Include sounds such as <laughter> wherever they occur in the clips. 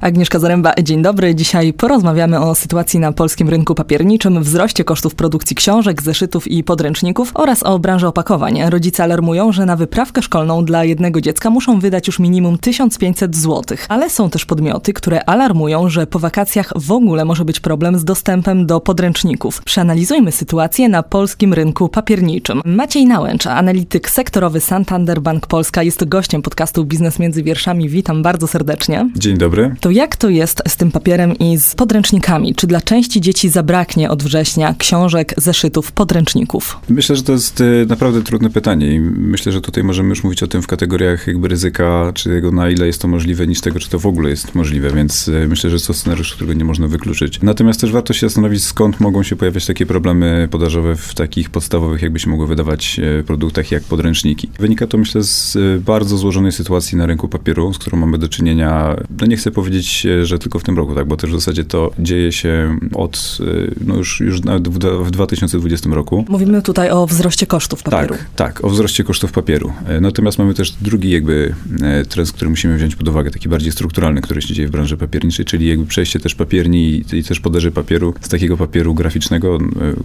Agnieszka Zaręba, dzień dobry. Dzisiaj porozmawiamy o sytuacji na polskim rynku papierniczym, wzroście kosztów produkcji książek, zeszytów i podręczników oraz o branży opakowań. Rodzice alarmują, że na wyprawkę szkolną dla jednego dziecka muszą wydać już minimum 1500 zł. Ale są też podmioty, które alarmują, że po wakacjach w ogóle może być problem z dostępem do podręczników. Przeanalizujmy sytuację na polskim rynku papierniczym. Maciej Nałęcz, analityk sektorowy Santander Bank Polska, jest gościem podcastu Biznes między wierszami. Witam bardzo serdecznie. Dzień dobry. To jak to jest z tym papierem i z podręcznikami? Czy dla części dzieci zabraknie od września książek, zeszytów, podręczników? Myślę, że to jest e, naprawdę trudne pytanie i myślę, że tutaj możemy już mówić o tym w kategoriach jakby ryzyka, czy tego na ile jest to możliwe, niż tego, czy to w ogóle jest możliwe, więc e, myślę, że jest to scenariusz, którego nie można wykluczyć. Natomiast też warto się zastanowić, skąd mogą się pojawiać takie problemy podażowe w takich podstawowych, jakby się mogło wydawać, e, produktach jak podręczniki. Wynika to, myślę, z bardzo złożonej sytuacji na rynku papieru, z którą mamy do czynienia, no nie chcę powiedzieć powiedzieć, że tylko w tym roku, tak, bo też w zasadzie to dzieje się od, y, no już, już nawet w 2020 roku. Mówimy tutaj o wzroście kosztów papieru. Tak, tak, o wzroście kosztów papieru. E, natomiast mamy też drugi jakby e, trend, który musimy wziąć pod uwagę, taki bardziej strukturalny, który się dzieje w branży papierniczej, czyli jakby przejście też papierni i, też podaży papieru z takiego papieru graficznego, e,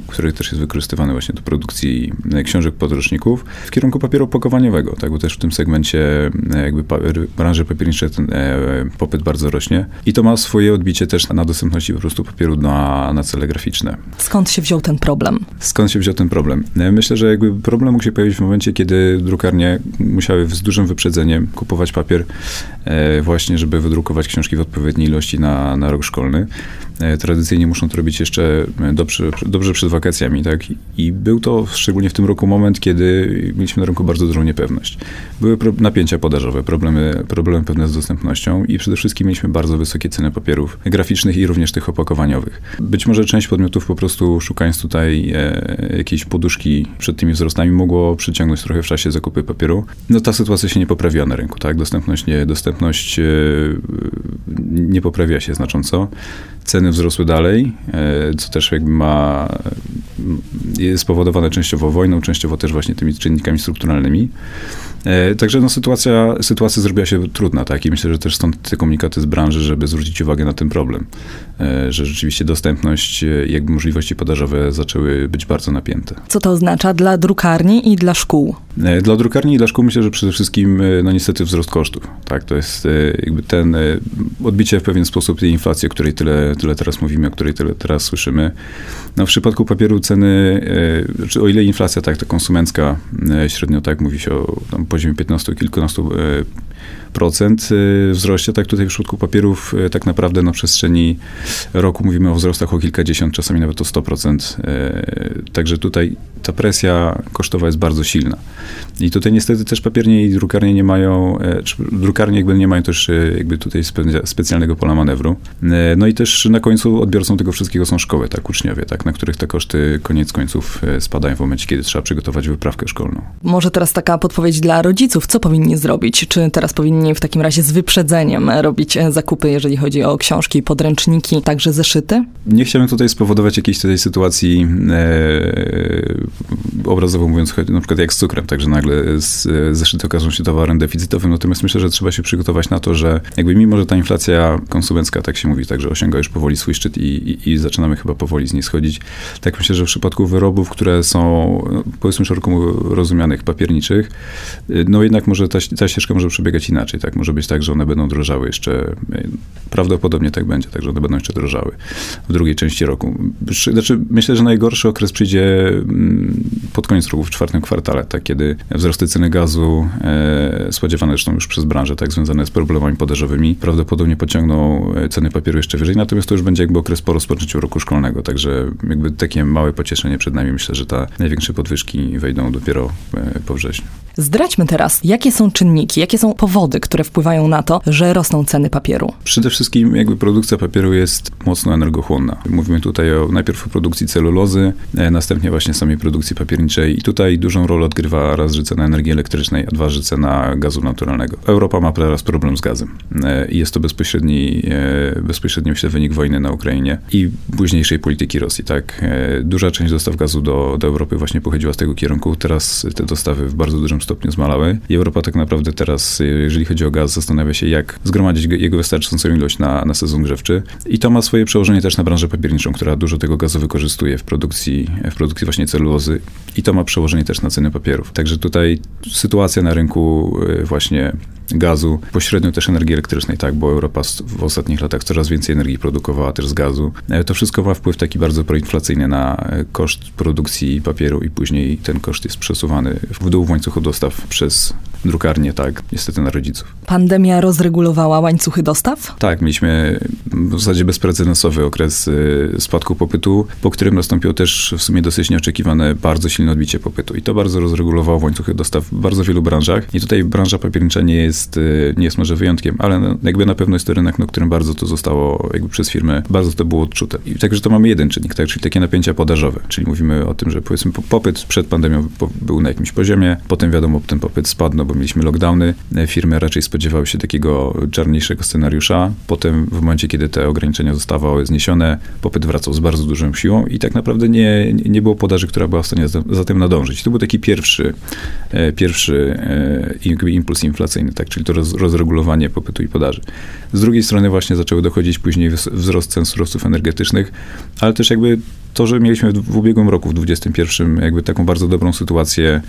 który też jest wykorzystywany właśnie do produkcji książek podręczników, w kierunku papieru opakowaniowego, tak, bo też w tym segmencie jakby branży papierniczej ten popyt bardzo rośnie rośnie i to ma swoje odbicie też na dostępności po prostu papieru na, na cele graficzne. Skąd się wziął ten problem? Skąd się wziął ten problem? No myślę, że jakby problem mógł się pojawić w momencie, kiedy drukarnie musiały z dużym wyprzedzeniem kupować papier e, właśnie, żeby wydrukować książki w odpowiedniej ilości na, na rok szkolny. E, tradycyjnie muszą to robić jeszcze dobrze, dobrze przed wakacjami, tak? I był to szczególnie w tym roku moment, kiedy mieliśmy na rynku bardzo dużą niepewność. Były napięcia podażowe, problemy, problemy pewne z dostępnością i przede wszystkim mieliśmy bardzo wysokie ceny papierów graficznych i również tych opakowaniowych. Być może część podmiotów po prostu szukając tutaj e, jakiejś poduszki przed tymi wzrostami mogło przyciągnąć trochę w czasie zakupy papieru. No ta sytuacja się nie poprawiła na rynku, tak? Dostępność nie, dostępność e, nie poprawia się znacząco. Ceny wzrosły dalej, e, co też jakby ma, spowodowane częściowo wojną, częściowo też właśnie tymi czynnikami strukturalnymi. E, także no, sytuacja, sytuacja zrobiła się trudna, tak? I myślę, że też stąd te komunikaty z branży, żeby zwrócić uwagę na ten problem, e, że rzeczywiście dostępność i jakby możliwości podażowe zaczęły być bardzo napięte. Co to oznacza dla drukarni i dla szkół? Dla drukarni i dla szkół myślę, że przede wszystkim no niestety wzrost kosztów, tak? To jest jakby ten odbicie w pewien sposób tej inflacji, o której tyle tyle, teraz mówimy, o której tyle teraz słyszymy. No w przypadku papieru ceny, znaczy o ile inflacja tak, to konsumencka e, średnio tak mówi się o poziomie 15 kilkunastu e, wzroście, tak tutaj w przypadku papierów tak naprawdę na przestrzeni roku mówimy o wzrostach o kilkadziesiąt, czasami nawet o 100%. Także tutaj ta presja kosztowa jest bardzo silna. I tutaj niestety też papiernie i drukarnie nie mają, czy drukarnie jakby nie mają też jakby tutaj specjalnego pola manewru. No i też na końcu odbiorcą tego wszystkiego są szkoły, tak, uczniowie, tak, na których te koszty koniec końców e, spadają w momencie, kiedy trzeba przygotować wyprawkę szkolną. Może teraz taka podpowiedź dla rodziców, co powinni zrobić? Czy teraz powinni w takim razie z wyprzedzeniem robić e, zakupy, jeżeli chodzi o książki, podręczniki, także zeszyty? Nie chciałem tutaj spowodować jakiejś tej sytuacji e, obrazowo mówiąc, na przykład jak z cukrem, także nagle z, zeszyty okażą się towarem deficytowym, natomiast myślę, że trzeba się przygotować na to, że jakby mimo, że ta inflacja konsumencka, tak się mówi, także osiąga już powoli swój szczyt i, i, i, zaczynamy chyba powoli z niej schodzić. Tak myślę, że w przypadku wyrobów, które są no, powiedzmy szeroko rozumianych, papierniczych, no jednak może ta, ta ścieżka może przebiegać inaczej, tak? Może być tak, że one będą drożały jeszcze, prawdopodobnie tak będzie, tak, że one będą jeszcze drożały w drugiej części roku. Znaczy, myślę, że najgorszy okres przyjdzie mm, pod koniec roku, w czwartym kwartale, tak, kiedy wzrosty ceny gazu, e, spodziewane zresztą już przez branżę, tak, związane z problemami podażowymi, prawdopodobnie pociągną e, ceny papieru jeszcze wyżej, natomiast natomiast to już będzie jakby okres po rozpoczęciu roku szkolnego, także jakby takie małe pocieszenie przed nami. Myślę, że te największe podwyżki wejdą dopiero e, po wrześniu. Zdradźmy teraz, jakie są czynniki, jakie są powody, które wpływają na to, że rosną ceny papieru? Przede wszystkim jakby produkcja papieru jest mocno energochłonna. Mówimy tutaj o, najpierw o produkcji celulozy, e, następnie właśnie samej produkcji papierniczej i tutaj dużą rolę odgrywa raz, że cena energii elektrycznej, a dwa, że cena gazu naturalnego. Europa ma teraz problem z gazem e, i jest to bezpośredni, bezpośredni myślę wynik wojny na Ukrainie i późniejszej polityki Rosji, tak. Duża część dostaw gazu do, do Europy właśnie pochodziła z tego kierunku. Teraz te dostawy w bardzo dużym stopniu zmalały i Europa tak naprawdę teraz, jeżeli chodzi o gaz, zastanawia się, jak zgromadzić jego wystarczającą ilość na, na sezon grzewczy. I to ma swoje przełożenie też na branżę papierniczą, która dużo tego gazu wykorzystuje w produkcji, w produkcji właśnie celulozy i to ma przełożenie też na ceny papierów. Także tutaj sytuacja na rynku e, właśnie gazu, pośrednio też energii elektrycznej, tak, bo Europa w ostatnich latach coraz więcej energii produkowała też z gazu. E, to wszystko ma wpływ taki bardzo proinflacyjny na e, koszt produkcji papieru i później ten koszt jest przesuwany w dół w łańcuchu dostaw przez drukarnię, tak, niestety na rodziców. Pandemia rozregulowała łańcuchy dostaw? Tak, mieliśmy w zasadzie bezprecedensowy okres y, spadku popytu, po którym nastąpiło też w sumie dosyć nieoczekiwane bardzo silne odbicie popytu i to bardzo rozregulowało łańcuchy dostaw w bardzo wielu branżach i tutaj branża papiernicza nie jest, y, nie jest może wyjątkiem, ale no, jakby na pewno jest to rynek, na którym bardzo to zostało jakby przez firmy, bardzo to było odczute. I także to mamy jeden czynnik, tak, czyli takie napięcia podażowe, czyli mówimy o tym, że powiedzmy popyt przed pandemią był na jakimś poziomie, potem wiadomo, ten popyt spadł, no bo mieliśmy lockdowny, e, firmy raczej spodziewały się takiego czarniejszego scenariusza, potem w momencie, kiedy te ograniczenia zostały zniesione, popyt wracał z bardzo dużą siłą i tak naprawdę nie, nie było podaży, która była w stanie za, za tym nadążyć. To był taki pierwszy, e, pierwszy e, impuls inflacyjny, tak, czyli to roz, rozregulowanie popytu i podaży. Z drugiej strony właśnie zaczęły dochodzić później wzrost cen surowców energetycznych, ale też jakby to, że mieliśmy w ubiegłym roku, w 2021, jakby taką bardzo dobrą sytuację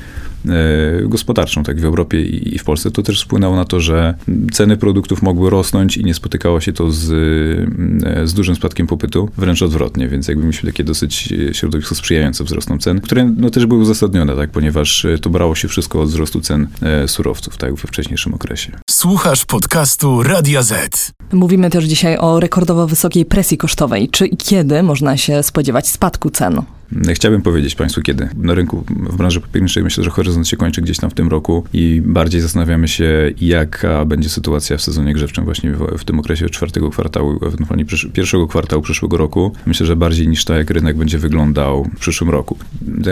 e, gospodarczą, tak w Europie i, i, w Polsce, to też wpłynęło na to, że ceny produktów mogły rosnąć i nie spotykało się to z, e, z dużym spadkiem popytu, wręcz odwrotnie, więc jakby mieliśmy takie dosyć środowisko sprzyjające wzrostom cen, które no, też były uzasadnione, tak, ponieważ to brało się wszystko od wzrostu cen e, surowców, tak, we wcześniejszym okresie. Słuchasz podcastu Radia Z. Mówimy też dzisiaj o rekordowo wysokiej presji kosztowej. Czy i kiedy można się spodziewać spadku cen? Chciałbym powiedzieć Państwu kiedy. Na rynku, w branży papierniczej myślę, że horyzont się kończy gdzieś tam w tym roku i bardziej zastanawiamy się, jaka będzie sytuacja w sezonie grzewczym właśnie w, w tym okresie czwartego kwartału, ewentualnie przysz, pierwszego kwartału przyszłego roku. Myślę, że bardziej niż to, jak rynek będzie wyglądał w przyszłym roku.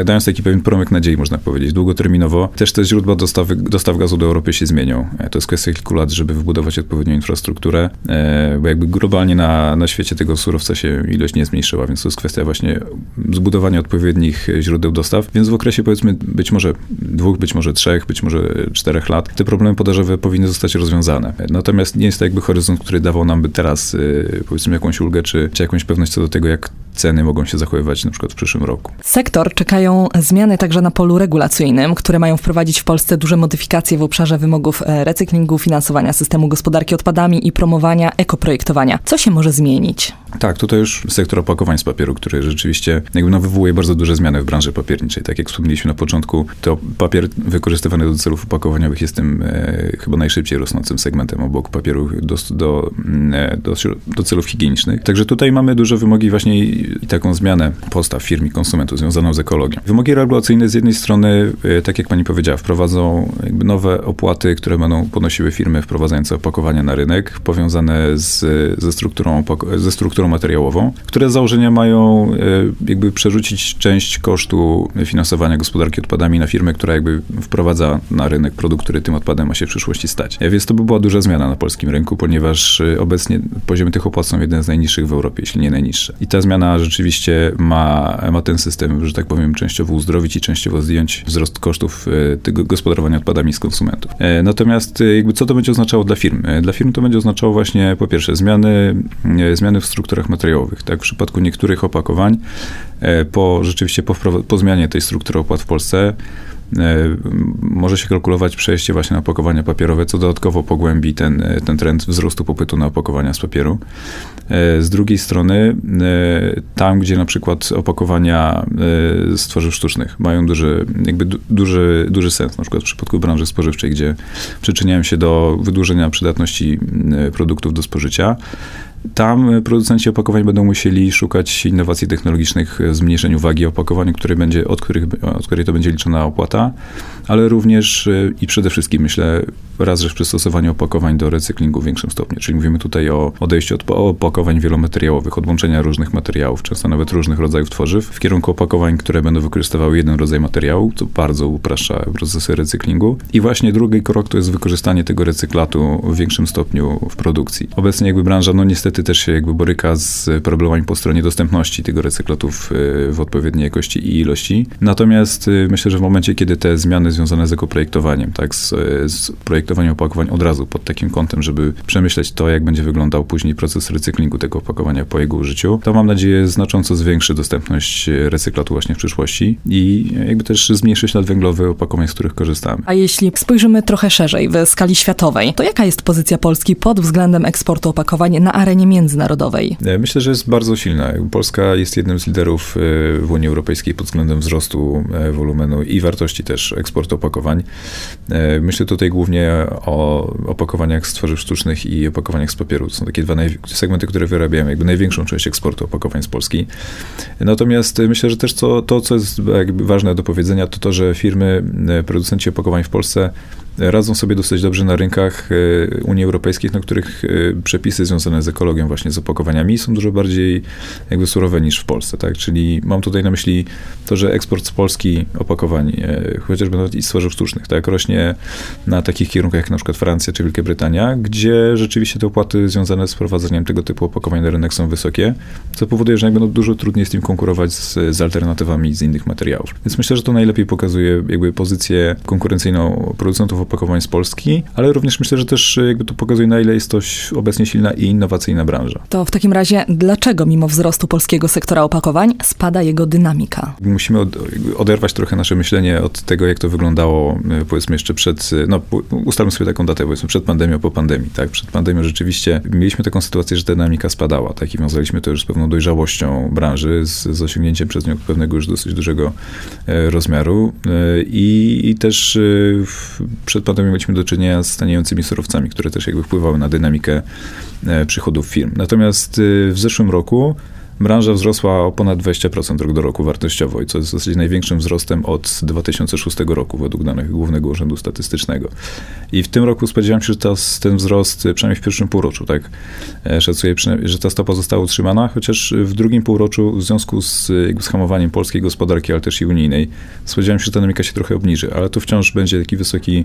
Dając taki pewien promyk nadziei, można powiedzieć, długoterminowo, też te źródła dostawy, dostaw gazu do Europy się zmienią. E, to jest kwestia kilku lat, żeby wybudować odpowiednią infrastrukturę, e, bo jakby globalnie na, na świecie tego surowca się ilość nie zmniejszyła, więc to jest kwestia właśnie zbudowania odpowiednich źródeł dostaw, więc w okresie powiedzmy być może dwóch, być może trzech, być może czterech lat te problemy podażowe powinny zostać rozwiązane. Natomiast nie jest to jakby horyzont, który dawał nam by teraz y, powiedzmy jakąś ulgę, czy, czy jakąś pewność co do tego, jak ceny mogą się zachowywać na przykład w przyszłym roku. Sektor czekają zmiany także na polu regulacyjnym, które mają wprowadzić w Polsce duże modyfikacje w obszarze wymogów e, recyklingu, finansowania systemu gospodarki odpadami i promowania ekoprojektowania. Co się może zmienić? Tak, tutaj już sektor opakowań z papieru, który rzeczywiście jakby no, wywołuje bardzo duże zmiany w branży papierniczej. Tak jak wspomnieliśmy na początku, to papier wykorzystywany do celów opakowaniowych jest tym e, chyba najszybciej rosnącym segmentem obok papieru do, do, mm, e, do, do, celów higienicznych. Także tutaj mamy duże wymogi właśnie i, taką zmianę postaw firm i konsumentów związaną z ekologią. Wymogi regulacyjne z jednej strony, e, tak jak pani powiedziała, wprowadzą nowe opłaty, które będą ponosiły firmy wprowadzające opakowania na rynek, powiązane z, ze strukturą, ze strukturą materiałową, które z założenia mają e, jakby przerzucić część kosztu finansowania gospodarki odpadami na firmę, która jakby wprowadza na rynek produkt, który tym odpadem ma się w przyszłości stać. E, więc to by była duża zmiana na polskim rynku, ponieważ obecnie poziomy tych opłat są jeden z najniższych w Europie, jeśli nie najniższe. I ta zmiana rzeczywiście ma, ma ten system, że tak powiem, częściowo uzdrowić i częściowo zdjąć wzrost kosztów tego gospodarowania odpadami z konsumentów. Natomiast jakby co to będzie oznaczało dla firm? Dla firm to będzie oznaczało właśnie po pierwsze zmiany, zmiany w strukturach materiałowych. Tak? W przypadku niektórych opakowań, e, po rzeczywiście po, po zmianie tej struktury opłat w Polsce, E, może się kalkulować przejście właśnie na opakowania papierowe, co dodatkowo pogłębi ten, e, ten trend wzrostu popytu na opakowania z papieru. E, z drugiej strony, tam, gdzie na przykład opakowania z tworzyw sztucznych mają duży, jakby duży, duży sens, na przykład w przypadku branży spożywczej, gdzie przyczyniają się do wydłużenia przydatności produktów do spożycia, tam producenci opakowań będą musieli szukać innowacji technologicznych, zmniejszeniu wagi opakowania, które będzie, od, których, od której to będzie liczona opłata, ale również i przede wszystkim myślę raz, że w przystosowaniu opakowań do recyklingu w większym stopniu. Czyli mówimy tutaj o odejściu od opakowań wielomateriałowych, od łączenia różnych materiałów, często nawet różnych rodzajów tworzyw, w kierunku opakowań, które będą wykorzystywały jeden rodzaj materiału, co bardzo upraszcza procesy recyklingu. I właśnie drugi krok to jest wykorzystanie tego recyklatu w większym stopniu w produkcji. Obecnie jakby branża, no niestety niestety też się jakby boryka z problemami po stronie dostępności tego recyklatów w odpowiedniej jakości i ilości. Natomiast myślę, że w momencie, kiedy te zmiany związane z ekoprojektowaniem, tak, z, z projektowaniem opakowań od razu pod takim kątem, żeby przemyśleć to, jak będzie wyglądał później proces recyklingu tego opakowania po jego użyciu, to mam nadzieję znacząco zwiększy dostępność recyklatu właśnie w przyszłości i jakby też zmniejszy ślad węglowy opakowań, z których korzystamy. A jeśli spojrzymy trochę szerzej, w skali światowej, to jaka jest pozycja Polski pod względem eksportu opakowań na arenie międzynarodowej? E, myślę, że jest bardzo silna. Polska jest jednym z liderów e, w Unii Europejskiej pod względem wzrostu e, wolumenu i wartości też eksportu opakowań. Myślę tutaj głównie o opakowaniach z tworzyw sztucznych i opakowaniach z papieru. To są takie dwa segmenty, które wyrabiają jakby największą część eksportu opakowań z Polski. Natomiast myślę, że też to, to co jest ważne do powiedzenia, to to, że firmy, producenci opakowań w Polsce radzą sobie dosyć dobrze na rynkach e, Unii Europejskiej, na których e, przepisy związane z ekologią, właśnie z opakowaniami są dużo bardziej jakby surowe niż w Polsce, tak? Czyli mam tutaj na myśli to, że eksport z Polski opakowań, e, chociażby nawet i stworzyw sztucznych, tak? Rośnie na takich kierunkach jak na przykład Francja czy Wielka Brytania, gdzie rzeczywiście te opłaty związane z wprowadzaniem tego typu opakowań na rynek są wysokie, co powoduje, że jakby no dużo trudniej jest im konkurować z, z alternatywami z innych materiałów. Więc myślę, że to najlepiej pokazuje jakby pozycję konkurencyjną producentów opakowań z Polski, ale również myślę, że też e, jakby to pokazuje, na ile jest to obecnie silna i innowacyjna branża. To w takim razie, dlaczego mimo wzrostu polskiego sektora opakowań spada jego dynamika? Musimy od, oderwać trochę nasze myślenie od tego, jak to wyglądało, e, powiedzmy jeszcze przed, e, no ustalmy sobie taką datę, powiedzmy przed pandemią, po pandemii, tak? Przed pandemią rzeczywiście mieliśmy taką sytuację, że dynamika spadała, tak? I wiązaliśmy to już z pewną dojrzałością branży, z, z osiągnięciem przez nią pewnego już dosyć dużego rozmiaru i, i też przed pandemią mieliśmy do czynienia z taniejącymi surowcami, które też jakby wpływały na dynamikę e, przychodów firm. Natomiast e, w zeszłym roku branża wzrosła o ponad 20% rok do roku wartościowo i co jest w zasadzie największym wzrostem od 2006 roku według danych Głównego Urzędu Statystycznego. I w tym roku spodziewam się, że ta, ten wzrost, przynajmniej w pierwszym półroczu, tak, e, szacuję, że ta stopa została utrzymana, chociaż w drugim półroczu w związku z jakby schamowaniem polskiej gospodarki, ale też i unijnej, spodziewam się, że ta dynamika się trochę obniży, ale to wciąż będzie taki wysoki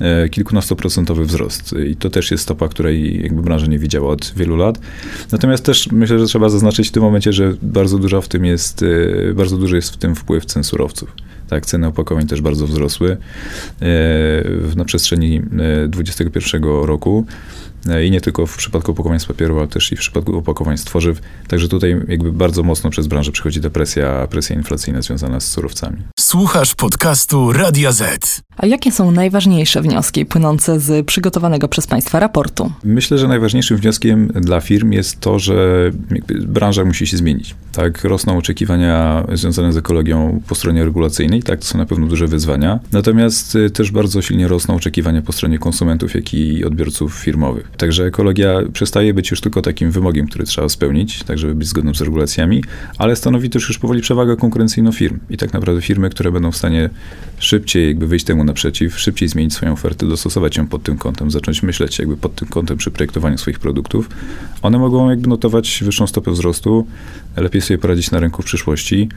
e, kilkunastoprocentowy wzrost i to też jest stopa, której jakby branża nie widziała od wielu lat. Natomiast też myślę, że trzeba zaznaczyć tym momencie, że bardzo dużo w tym jest, e, bardzo duży jest w tym wpływ cen surowców. Tak, ceny opakowań też bardzo wzrosły e, na przestrzeni 2021 e, roku. I nie tylko w przypadku opakowań z papieru, ale też i w przypadku opakowań z tworzyw. Także tutaj jakby bardzo mocno przez branżę przychodzi depresja, presja inflacyjna związana z surowcami. Słuchasz podcastu Radia Z. A jakie są najważniejsze wnioski płynące z przygotowanego przez Państwa raportu? Myślę, że najważniejszym wnioskiem dla firm jest to, że branża musi się zmienić. Tak, rosną oczekiwania związane z ekologią po stronie regulacyjnej, tak, to są na pewno duże wyzwania. Natomiast y, też bardzo silnie rosną oczekiwania po stronie konsumentów, jak i odbiorców firmowych. Także ekologia przestaje być już tylko takim wymogiem, który trzeba spełnić, tak żeby być zgodnym z regulacjami, ale stanowi też już powoli przewagę konkurencyjną firm. I tak naprawdę firmy, które będą w stanie szybciej jakby wyjść temu naprzeciw, szybciej zmienić swoją ofertę, dostosować ją pod tym kątem, zacząć myśleć jakby pod tym kątem przy projektowaniu swoich produktów, one mogą jakby notować wyższą stopę wzrostu, lepiej sobie poradzić na rynku w przyszłości,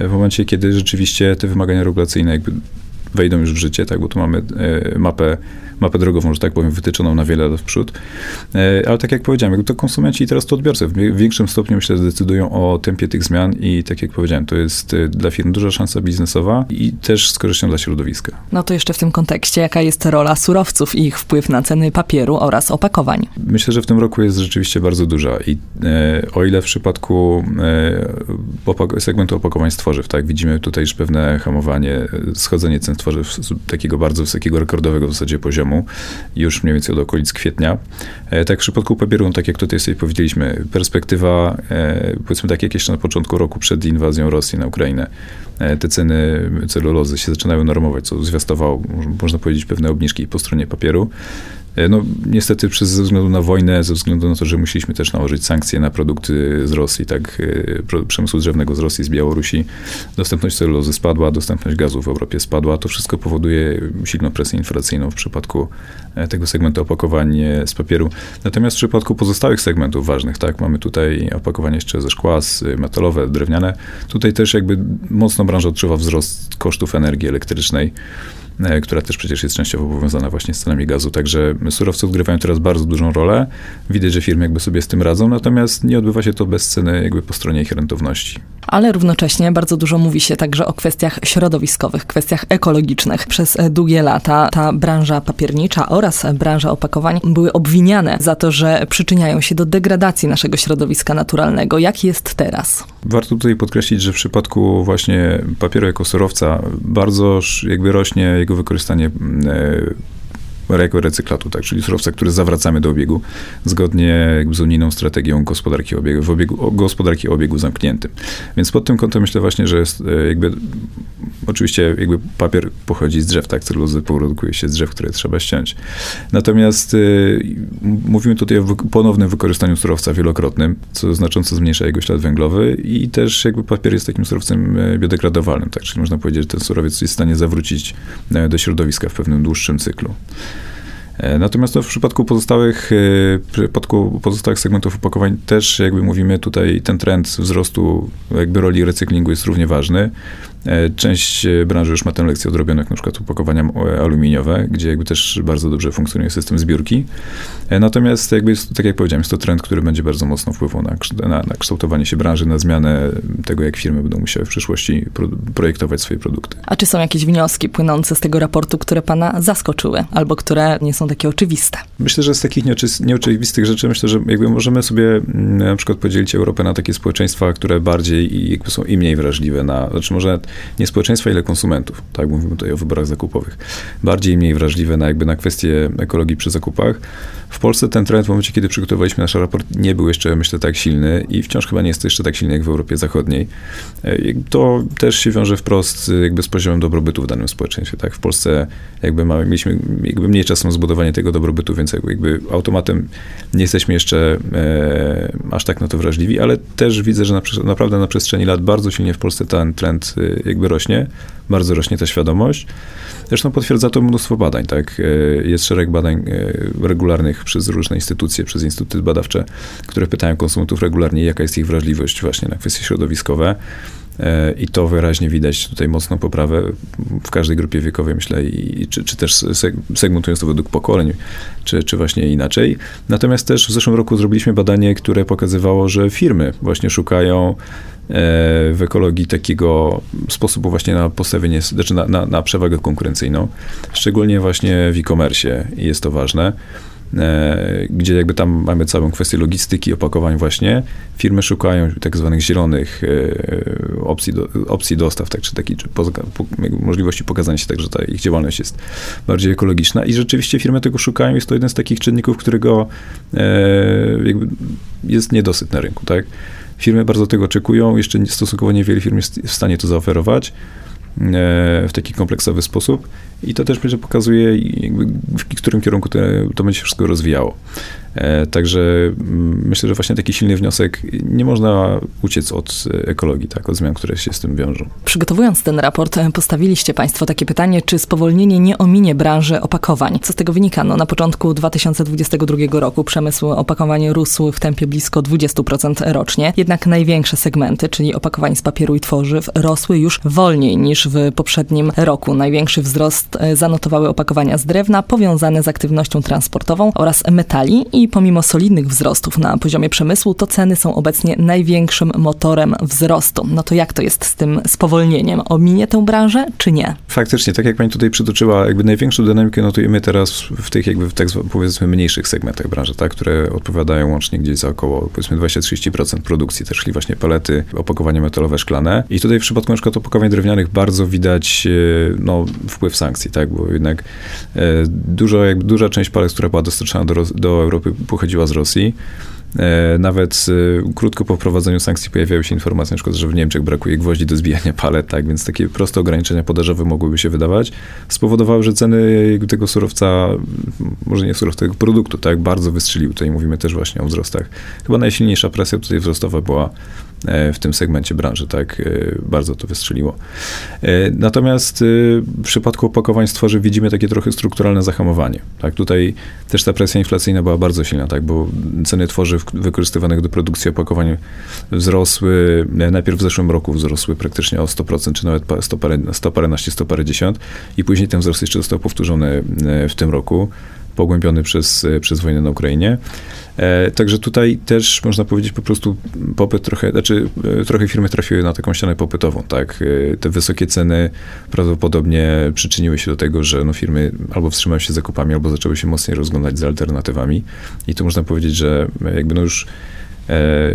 w momencie, kiedy rzeczywiście te wymagania regulacyjne jakby wejdą już w życie, tak, bo tu mamy e, mapę mapę drogową, że tak powiem, wytyczoną na wiele lat w przód. E, ale tak jak powiedziałem, to konsumenci i teraz to odbiorcy w większym stopniu myślę decydują o tempie tych zmian i tak jak powiedziałem, to jest e, dla firm duża szansa biznesowa i też z korzyścią dla środowiska. No to jeszcze w tym kontekście, jaka jest rola surowców i ich wpływ na ceny papieru oraz opakowań? Myślę, że w tym roku jest rzeczywiście bardzo duża i e, o ile w przypadku e, segmentu opakowań z tworzyw, tak, widzimy tutaj już pewne hamowanie, schodzenie cen tworzyw z takiego bardzo wysokiego, rekordowego w zasadzie poziomu, temu, już mniej więcej od okolic kwietnia. E, tak w przypadku papieru, no tak jak tutaj sobie powiedzieliśmy, perspektywa, e, powiedzmy tak jak jeszcze na początku roku przed inwazją Rosji na Ukrainę, e, te ceny celulozy się zaczynały normować, co zwiastowało, można powiedzieć, pewne obniżki po stronie papieru. E, no, niestety przez, ze względu na wojnę, ze względu na to, że musieliśmy też nałożyć sankcje na produkty z Rosji, tak, e, przemysłu drzewnego z Rosji, z Białorusi, dostępność celulozy spadła, dostępność gazu w Europie spadła. To wszystko powoduje silną presję inflacyjną w przypadku e, tego segmentu opakowań z papieru. Natomiast w przypadku pozostałych segmentów ważnych, tak, mamy tutaj opakowanie jeszcze ze szkła, metalowe, drewniane. Tutaj też jakby mocno branża odczuwa wzrost kosztów energii elektrycznej. E, która też przecież jest częściowo powiązana właśnie z cenami gazu. Także surowce odgrywają teraz bardzo dużą rolę. Widać, że firmy jakby sobie z tym radzą, natomiast nie odbywa się to bez ceny jakby po stronie ich rentowności. Ale równocześnie bardzo dużo mówi się także o kwestiach środowiskowych, kwestiach ekologicznych. Przez długie lata ta branża papiernicza oraz branża opakowań były obwiniane za to, że przyczyniają się do degradacji naszego środowiska naturalnego. Jak jest teraz? Warto tutaj podkreślić, że w przypadku właśnie papieru jako surowca bardzo jakby rośnie jego wykorzystanie e, jako recyklatu, tak, czyli surowca, który zawracamy do obiegu zgodnie z unijną strategią gospodarki obiegu, w obiegu, gospodarki obiegu zamkniętym. Więc pod tym kątem myślę właśnie, że jest e, jakby oczywiście jakby papier pochodzi z drzew, tak, celulozę produkuje się z drzew, które trzeba ściąć. Natomiast y, mówimy tutaj o wy ponownym wykorzystaniu surowca wielokrotnym, co znacząco zmniejsza jego ślad węglowy i też jakby papier jest takim surowcem biodegradowalnym, tak, czyli można powiedzieć, że ten surowiec jest w stanie zawrócić do środowiska w pewnym dłuższym cyklu. E, natomiast to w przypadku pozostałych, e, w przypadku pozostałych segmentów opakowań też jakby mówimy tutaj ten trend wzrostu jakby roli recyklingu jest równie ważny. E, część branży już ma tę lekcję odrobioną, jak na przykład opakowania aluminiowe, gdzie jakby też bardzo dobrze funkcjonuje system zbiórki. Natomiast jakby tak jak powiedziałem, jest to trend, który będzie bardzo mocno wpływał na, na, na kształtowanie się branży, na zmianę tego, jak firmy będą musiały w przyszłości pro, projektować swoje produkty. A czy są jakieś wnioski płynące z tego raportu, które pana zaskoczyły, albo które nie są takie oczywiste? Myślę, że z takich nieoczywistych rzeczy, myślę, że jakby możemy sobie mm, na przykład podzielić Europę na takie społeczeństwa, które bardziej i jakby są i mniej wrażliwe na, znaczy może nie społeczeństwa, ile konsumentów, tak mówimy tutaj o wyborach zakupowych, bardziej i mniej wrażliwe na jakby na kwestie ekologii przy zakupach. W Polsce ten trend w momencie, kiedy przygotowaliśmy nasz raport, nie był jeszcze, myślę, tak silny i wciąż chyba nie jest jeszcze tak silny jak w Europie Zachodniej. E, to też się wiąże wprost jakby z poziomem dobrobytu w danym społeczeństwie. Tak? W Polsce jakby mamy, mieliśmy jakby mniej czasu na zbudowanie tego dobrobytu, więc jakby automatem nie jesteśmy jeszcze e, aż tak na to wrażliwi, ale też widzę, że na, naprawdę na przestrzeni lat bardzo silnie w Polsce ten trend e, jakby rośnie, bardzo rośnie ta świadomość. Zresztą potwierdza to mnóstwo badań, tak? E, jest szereg badań regularnych przez różne instytucje, przez instytuty badawcze, które pytają konsumentów regularnie, jaka jest ich wrażliwość właśnie na kwestie środowiskowe. E, I to wyraźnie widać tutaj mocną poprawę w każdej grupie wiekowej, myślę, i, czy, czy też segmentując to według pokoleń, czy, czy właśnie inaczej. Natomiast też w zeszłym roku zrobiliśmy badanie, które pokazywało, że firmy właśnie szukają e, w ekologii takiego sposobu właśnie na postawienie, znaczy na, na, na przewagę konkurencyjną, szczególnie właśnie w e-commerce jest to ważne. E, gdzie jakby tam mamy całą kwestię logistyki, opakowań właśnie. Firmy szukają tak zwanych zielonych e, opcji, do, opcji dostaw, tak, czy takiej możliwości pokazania się tak, że ta ich działalność jest bardziej ekologiczna i rzeczywiście firmy tego szukają. Jest to jeden z takich czynników, którego e, jakby jest niedosyt na rynku, tak. Firmy bardzo tego oczekują, jeszcze stosunkowo niewiele firm jest w stanie to zaoferować w taki kompleksowy sposób i to też będzie pokazuje, w którym kierunku to, to będzie się wszystko rozwijało. E, także mm, myślę, że właśnie taki silny wniosek, nie można uciec od ekologii, tak, od zmian, które się z tym wiążą. Przygotowując ten raport, e, postawiliście Państwo takie pytanie, czy spowolnienie nie ominie branży opakowań? Co z tego wynika? No, na początku 2022 roku przemysł opakowań rósł w tempie blisko 20% rocznie, jednak największe segmenty, czyli opakowań z papieru i tworzyw, rosły już wolniej niż w poprzednim roku. Największy wzrost e, zanotowały opakowania z drewna powiązane z aktywnością transportową oraz metali i pomimo solidnych wzrostów na poziomie przemysłu, to ceny są obecnie największym motorem wzrostu. No to jak to jest z tym spowolnieniem? Ominie tę branżę, czy nie? Faktycznie, tak jak pani tutaj przytoczyła, jakby największą dynamikę notujemy teraz w tych jakby w tak powiedzmy mniejszych segmentach branży, tak, które odpowiadają łącznie gdzieś za około powiedzmy 20-30% produkcji, też czyli właśnie palety, opakowania metalowe, szklane. I tutaj w przypadku na przykład opakowań drewnianych bardzo widać e, no, wpływ sankcji, tak, bo jednak e, dużo, jakby duża część palet, która była dostarczana do, do Europy pochodziła z Rosji. E, nawet e, krótko po wprowadzeniu sankcji pojawiały się informacje, na przykład, że w Niemczech brakuje gwoździ do zbijania palet, tak, więc takie proste ograniczenia podażowe mogłyby się wydawać, spowodowały, że ceny tego surowca, może nie surowca, tego produktu, tak, bardzo wystrzeliły. Tutaj mówimy też właśnie o wzrostach. Chyba najsilniejsza presja tutaj wzrostowa była w tym segmencie branży, tak, e, bardzo to wystrzeliło. Natomiast w przypadku opakowań z tworzyw widzimy takie trochę strukturalne zahamowanie, tak, tutaj też ta presja inflacyjna była bardzo silna, tak, bo ceny tworzyw wykorzystywanych do produkcji opakowań wzrosły, najpierw w zeszłym roku wzrosły praktycznie o 100%, czy nawet 100 parę, 100 paręnaście, 100 parędziesiąt i później ten wzrost jeszcze został powtórzony w tym roku pogłębiony przez, przez wojnę na Ukrainie. E, także tutaj też można powiedzieć po prostu popyt trochę, znaczy e, trochę firmy trafiły na taką ścianę popytową, tak. E, te wysokie ceny prawdopodobnie przyczyniły się do tego, że no firmy albo wstrzymały się zakupami, albo zaczęły się mocniej rozglądać za alternatywami. I tu można powiedzieć, że jakby no już E,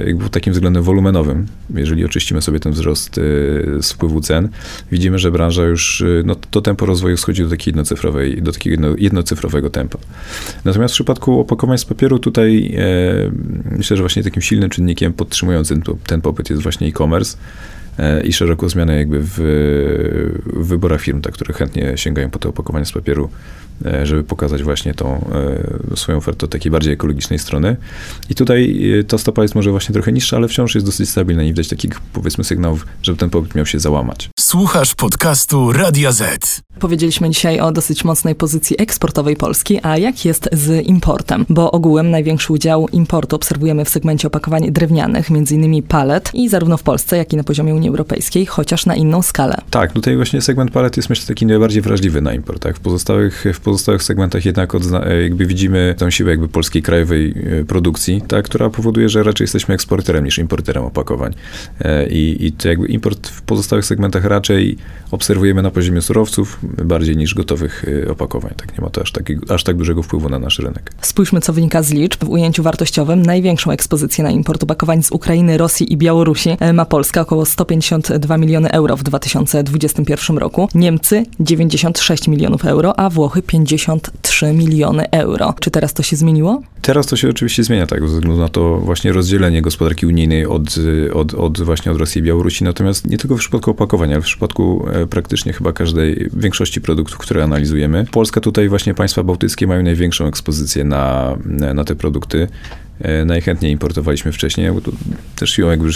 jakby pod takim względem wolumenowym, jeżeli oczyścimy sobie ten wzrost e, z wpływu cen, widzimy, że branża już, e, no, to tempo rozwoju schodzi do takiej jednocyfrowej, do takiego jednocyfrowego tempa. Natomiast w przypadku opakowań z papieru tutaj e, myślę, że właśnie takim silnym czynnikiem podtrzymującym ten popyt jest właśnie e-commerce i szeroko zmiany jakby w, w wyborach firm, tak, które chętnie sięgają po te opakowania z papieru E, żeby pokazać właśnie tą e, swoją ofertę od takiej bardziej ekologicznej strony. I tutaj e, ta stopa jest może właśnie trochę niższa, ale wciąż jest dosyć stabilna. Nie widać takich, powiedzmy, sygnałów, żeby ten popyt miał się załamać. Słuchasz podcastu Radia Z. Powiedzieliśmy dzisiaj o dosyć mocnej pozycji eksportowej Polski, a jak jest z importem? Bo ogółem największy udział importu obserwujemy w segmencie opakowań drewnianych, m.in. palet i zarówno w Polsce, jak i na poziomie Unii Europejskiej, chociaż na inną skalę. Tak, tutaj właśnie segment palet jest myślę taki najbardziej wrażliwy na import. Tak? W pozostałych, w pozostałych segmentach jednak odzna- e, jakby widzimy tą siłę jakby polskiej krajowej e, produkcji, tak, która powoduje, że raczej jesteśmy eksporterem niż importerem opakowań. E, I, i to jakby import w pozostałych segmentach raczej obserwujemy na poziomie surowców bardziej niż gotowych opakowań. Tak, nie ma to aż, aż tak dużego wpływu na nasz rynek. Spójrzmy, co wynika z liczb. W ujęciu wartościowym największą ekspozycję na import opakowań z Ukrainy, Rosji i Białorusi ma Polska, około 152 miliony euro w 2021 roku. Niemcy 96 milionów euro, a Włochy 50 53 miliony euro. Czy teraz to się zmieniło? Teraz to się oczywiście zmienia, tak, ze względu na to właśnie rozdzielenie gospodarki unijnej od, od, od właśnie od Rosji i Białorusi. Natomiast nie tylko w przypadku opakowania, ale w przypadku e, praktycznie chyba każdej, większości produktów, które analizujemy. Polska tutaj właśnie państwa bałtyckie mają największą ekspozycję na, na te produkty. E, najchętniej importowaliśmy wcześniej, bo to też siłą jakby,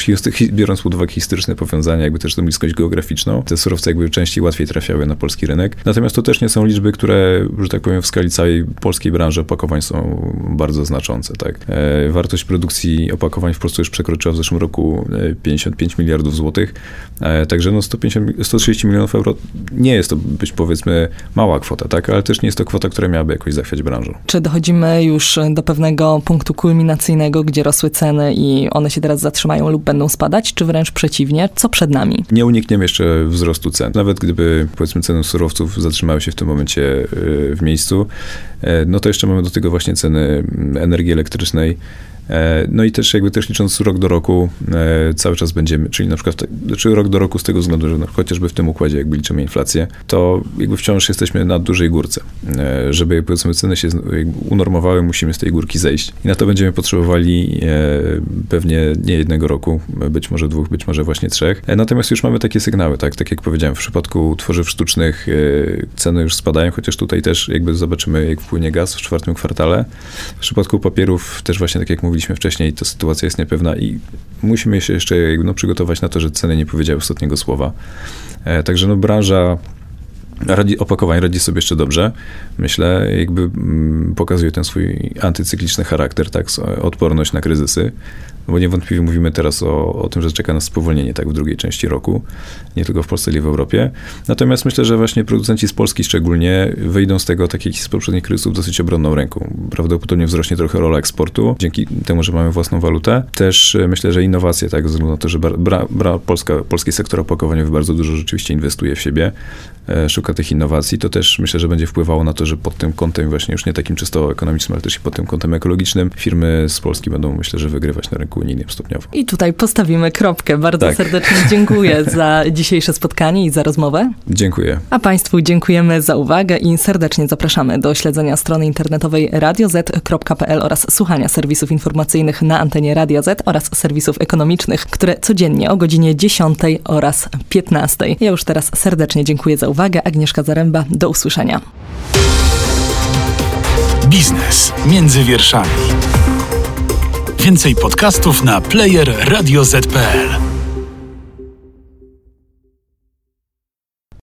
biorąc pod uwagę historyczne powiązania, jakby też tą bliskość geograficzną, te surowce jakby częściej łatwiej trafiały na polski rynek. Natomiast to też nie są liczby, które, że tak powiem, w skali całej polskiej branży opakowań są bardzo znaczące, tak. E, wartość produkcji opakowań w Polsce już przekroczyła w zeszłym roku 55 e, miliardów złotych, także no 150, 130 milionów euro nie jest to być powiedzmy mała kwota, tak, ale też nie jest to kwota, która miałaby jakoś zachwiać branżą. Czy dochodzimy już do pewnego punktu kulminacji gdzie rosły ceny i one się teraz zatrzymają lub będą spadać, czy wręcz przeciwnie? Co przed nami? Nie unikniemy jeszcze wzrostu cen. Nawet gdyby, powiedzmy, ceny surowców zatrzymały się w tym momencie y, w miejscu, y, no to jeszcze mamy do tego właśnie ceny energii elektrycznej, E, no i też jakby też licząc rok do roku e, cały czas będziemy, czyli na przykład znaczy rok do roku z tego względu, że chociażby w tym układzie jakby liczymy inflację, to jakby wciąż jesteśmy na dużej górce. E, żeby powiedzmy ceny się unormowały, musimy z tej górki zejść. I na to będziemy potrzebowali pewnie nie jednego roku, być może dwóch, być może właśnie trzech. Natomiast już mamy takie sygnały, tak, tak jak powiedziałem, w przypadku tworzyw sztucznych ceny już spadają, chociaż tutaj też jakby zobaczymy, jak wpłynie gaz w czwartym kwartale. W przypadku papierów też właśnie tak jak mówię, mówiliśmy wcześniej, to sytuacja jest niepewna i musimy się jeszcze no, przygotować na to, że ceny nie powiedziały ostatniego słowa. E, także no, branża radzi, opakowań radzi sobie jeszcze dobrze. Myślę, jakby mm, pokazuje ten swój antycykliczny charakter, tak, odporność na kryzysy. Bo niewątpliwie mówimy teraz o, o tym, że czeka nas spowolnienie tak w drugiej części roku, nie tylko w Polsce, ale i w Europie. Natomiast myślę, że właśnie producenci z Polski szczególnie wyjdą z tego, tak jak z poprzednich kryzysów, dosyć obronną ręką. Prawdopodobnie wzrośnie trochę rola eksportu, dzięki temu, że mamy własną walutę. Też e, myślę, że innowacje, tak, ze względu na to, że bra, bra, Polska, polski sektor opakowaniowy bardzo dużo rzeczywiście inwestuje w siebie, e, szuka tych innowacji, to też myślę, że będzie wpływało na to, że pod tym kątem właśnie już nie takim czysto ekonomicznym, ale też i pod tym kątem ekologicznym firmy z Polski będą myślę, że wygrywać na rynku unijnym stopniowo. I tutaj postawimy kropkę. Bardzo tak. serdecznie dziękuję <laughs> za dzisiejsze spotkanie i za rozmowę. Dziękuję. A Państwu dziękujemy za uwagę i serdecznie zapraszamy do śledzenia strony internetowej radioz.pl oraz słuchania serwisów informacyjnych na antenie Radio Z oraz serwisów ekonomicznych, które codziennie o godzinie 10 oraz 15. Ja już teraz serdecznie dziękuję za uwagę. Agnieszka Zaręba, do usłyszenia. Biznes między wierszami. Więcej podcastów na player radioz.pl.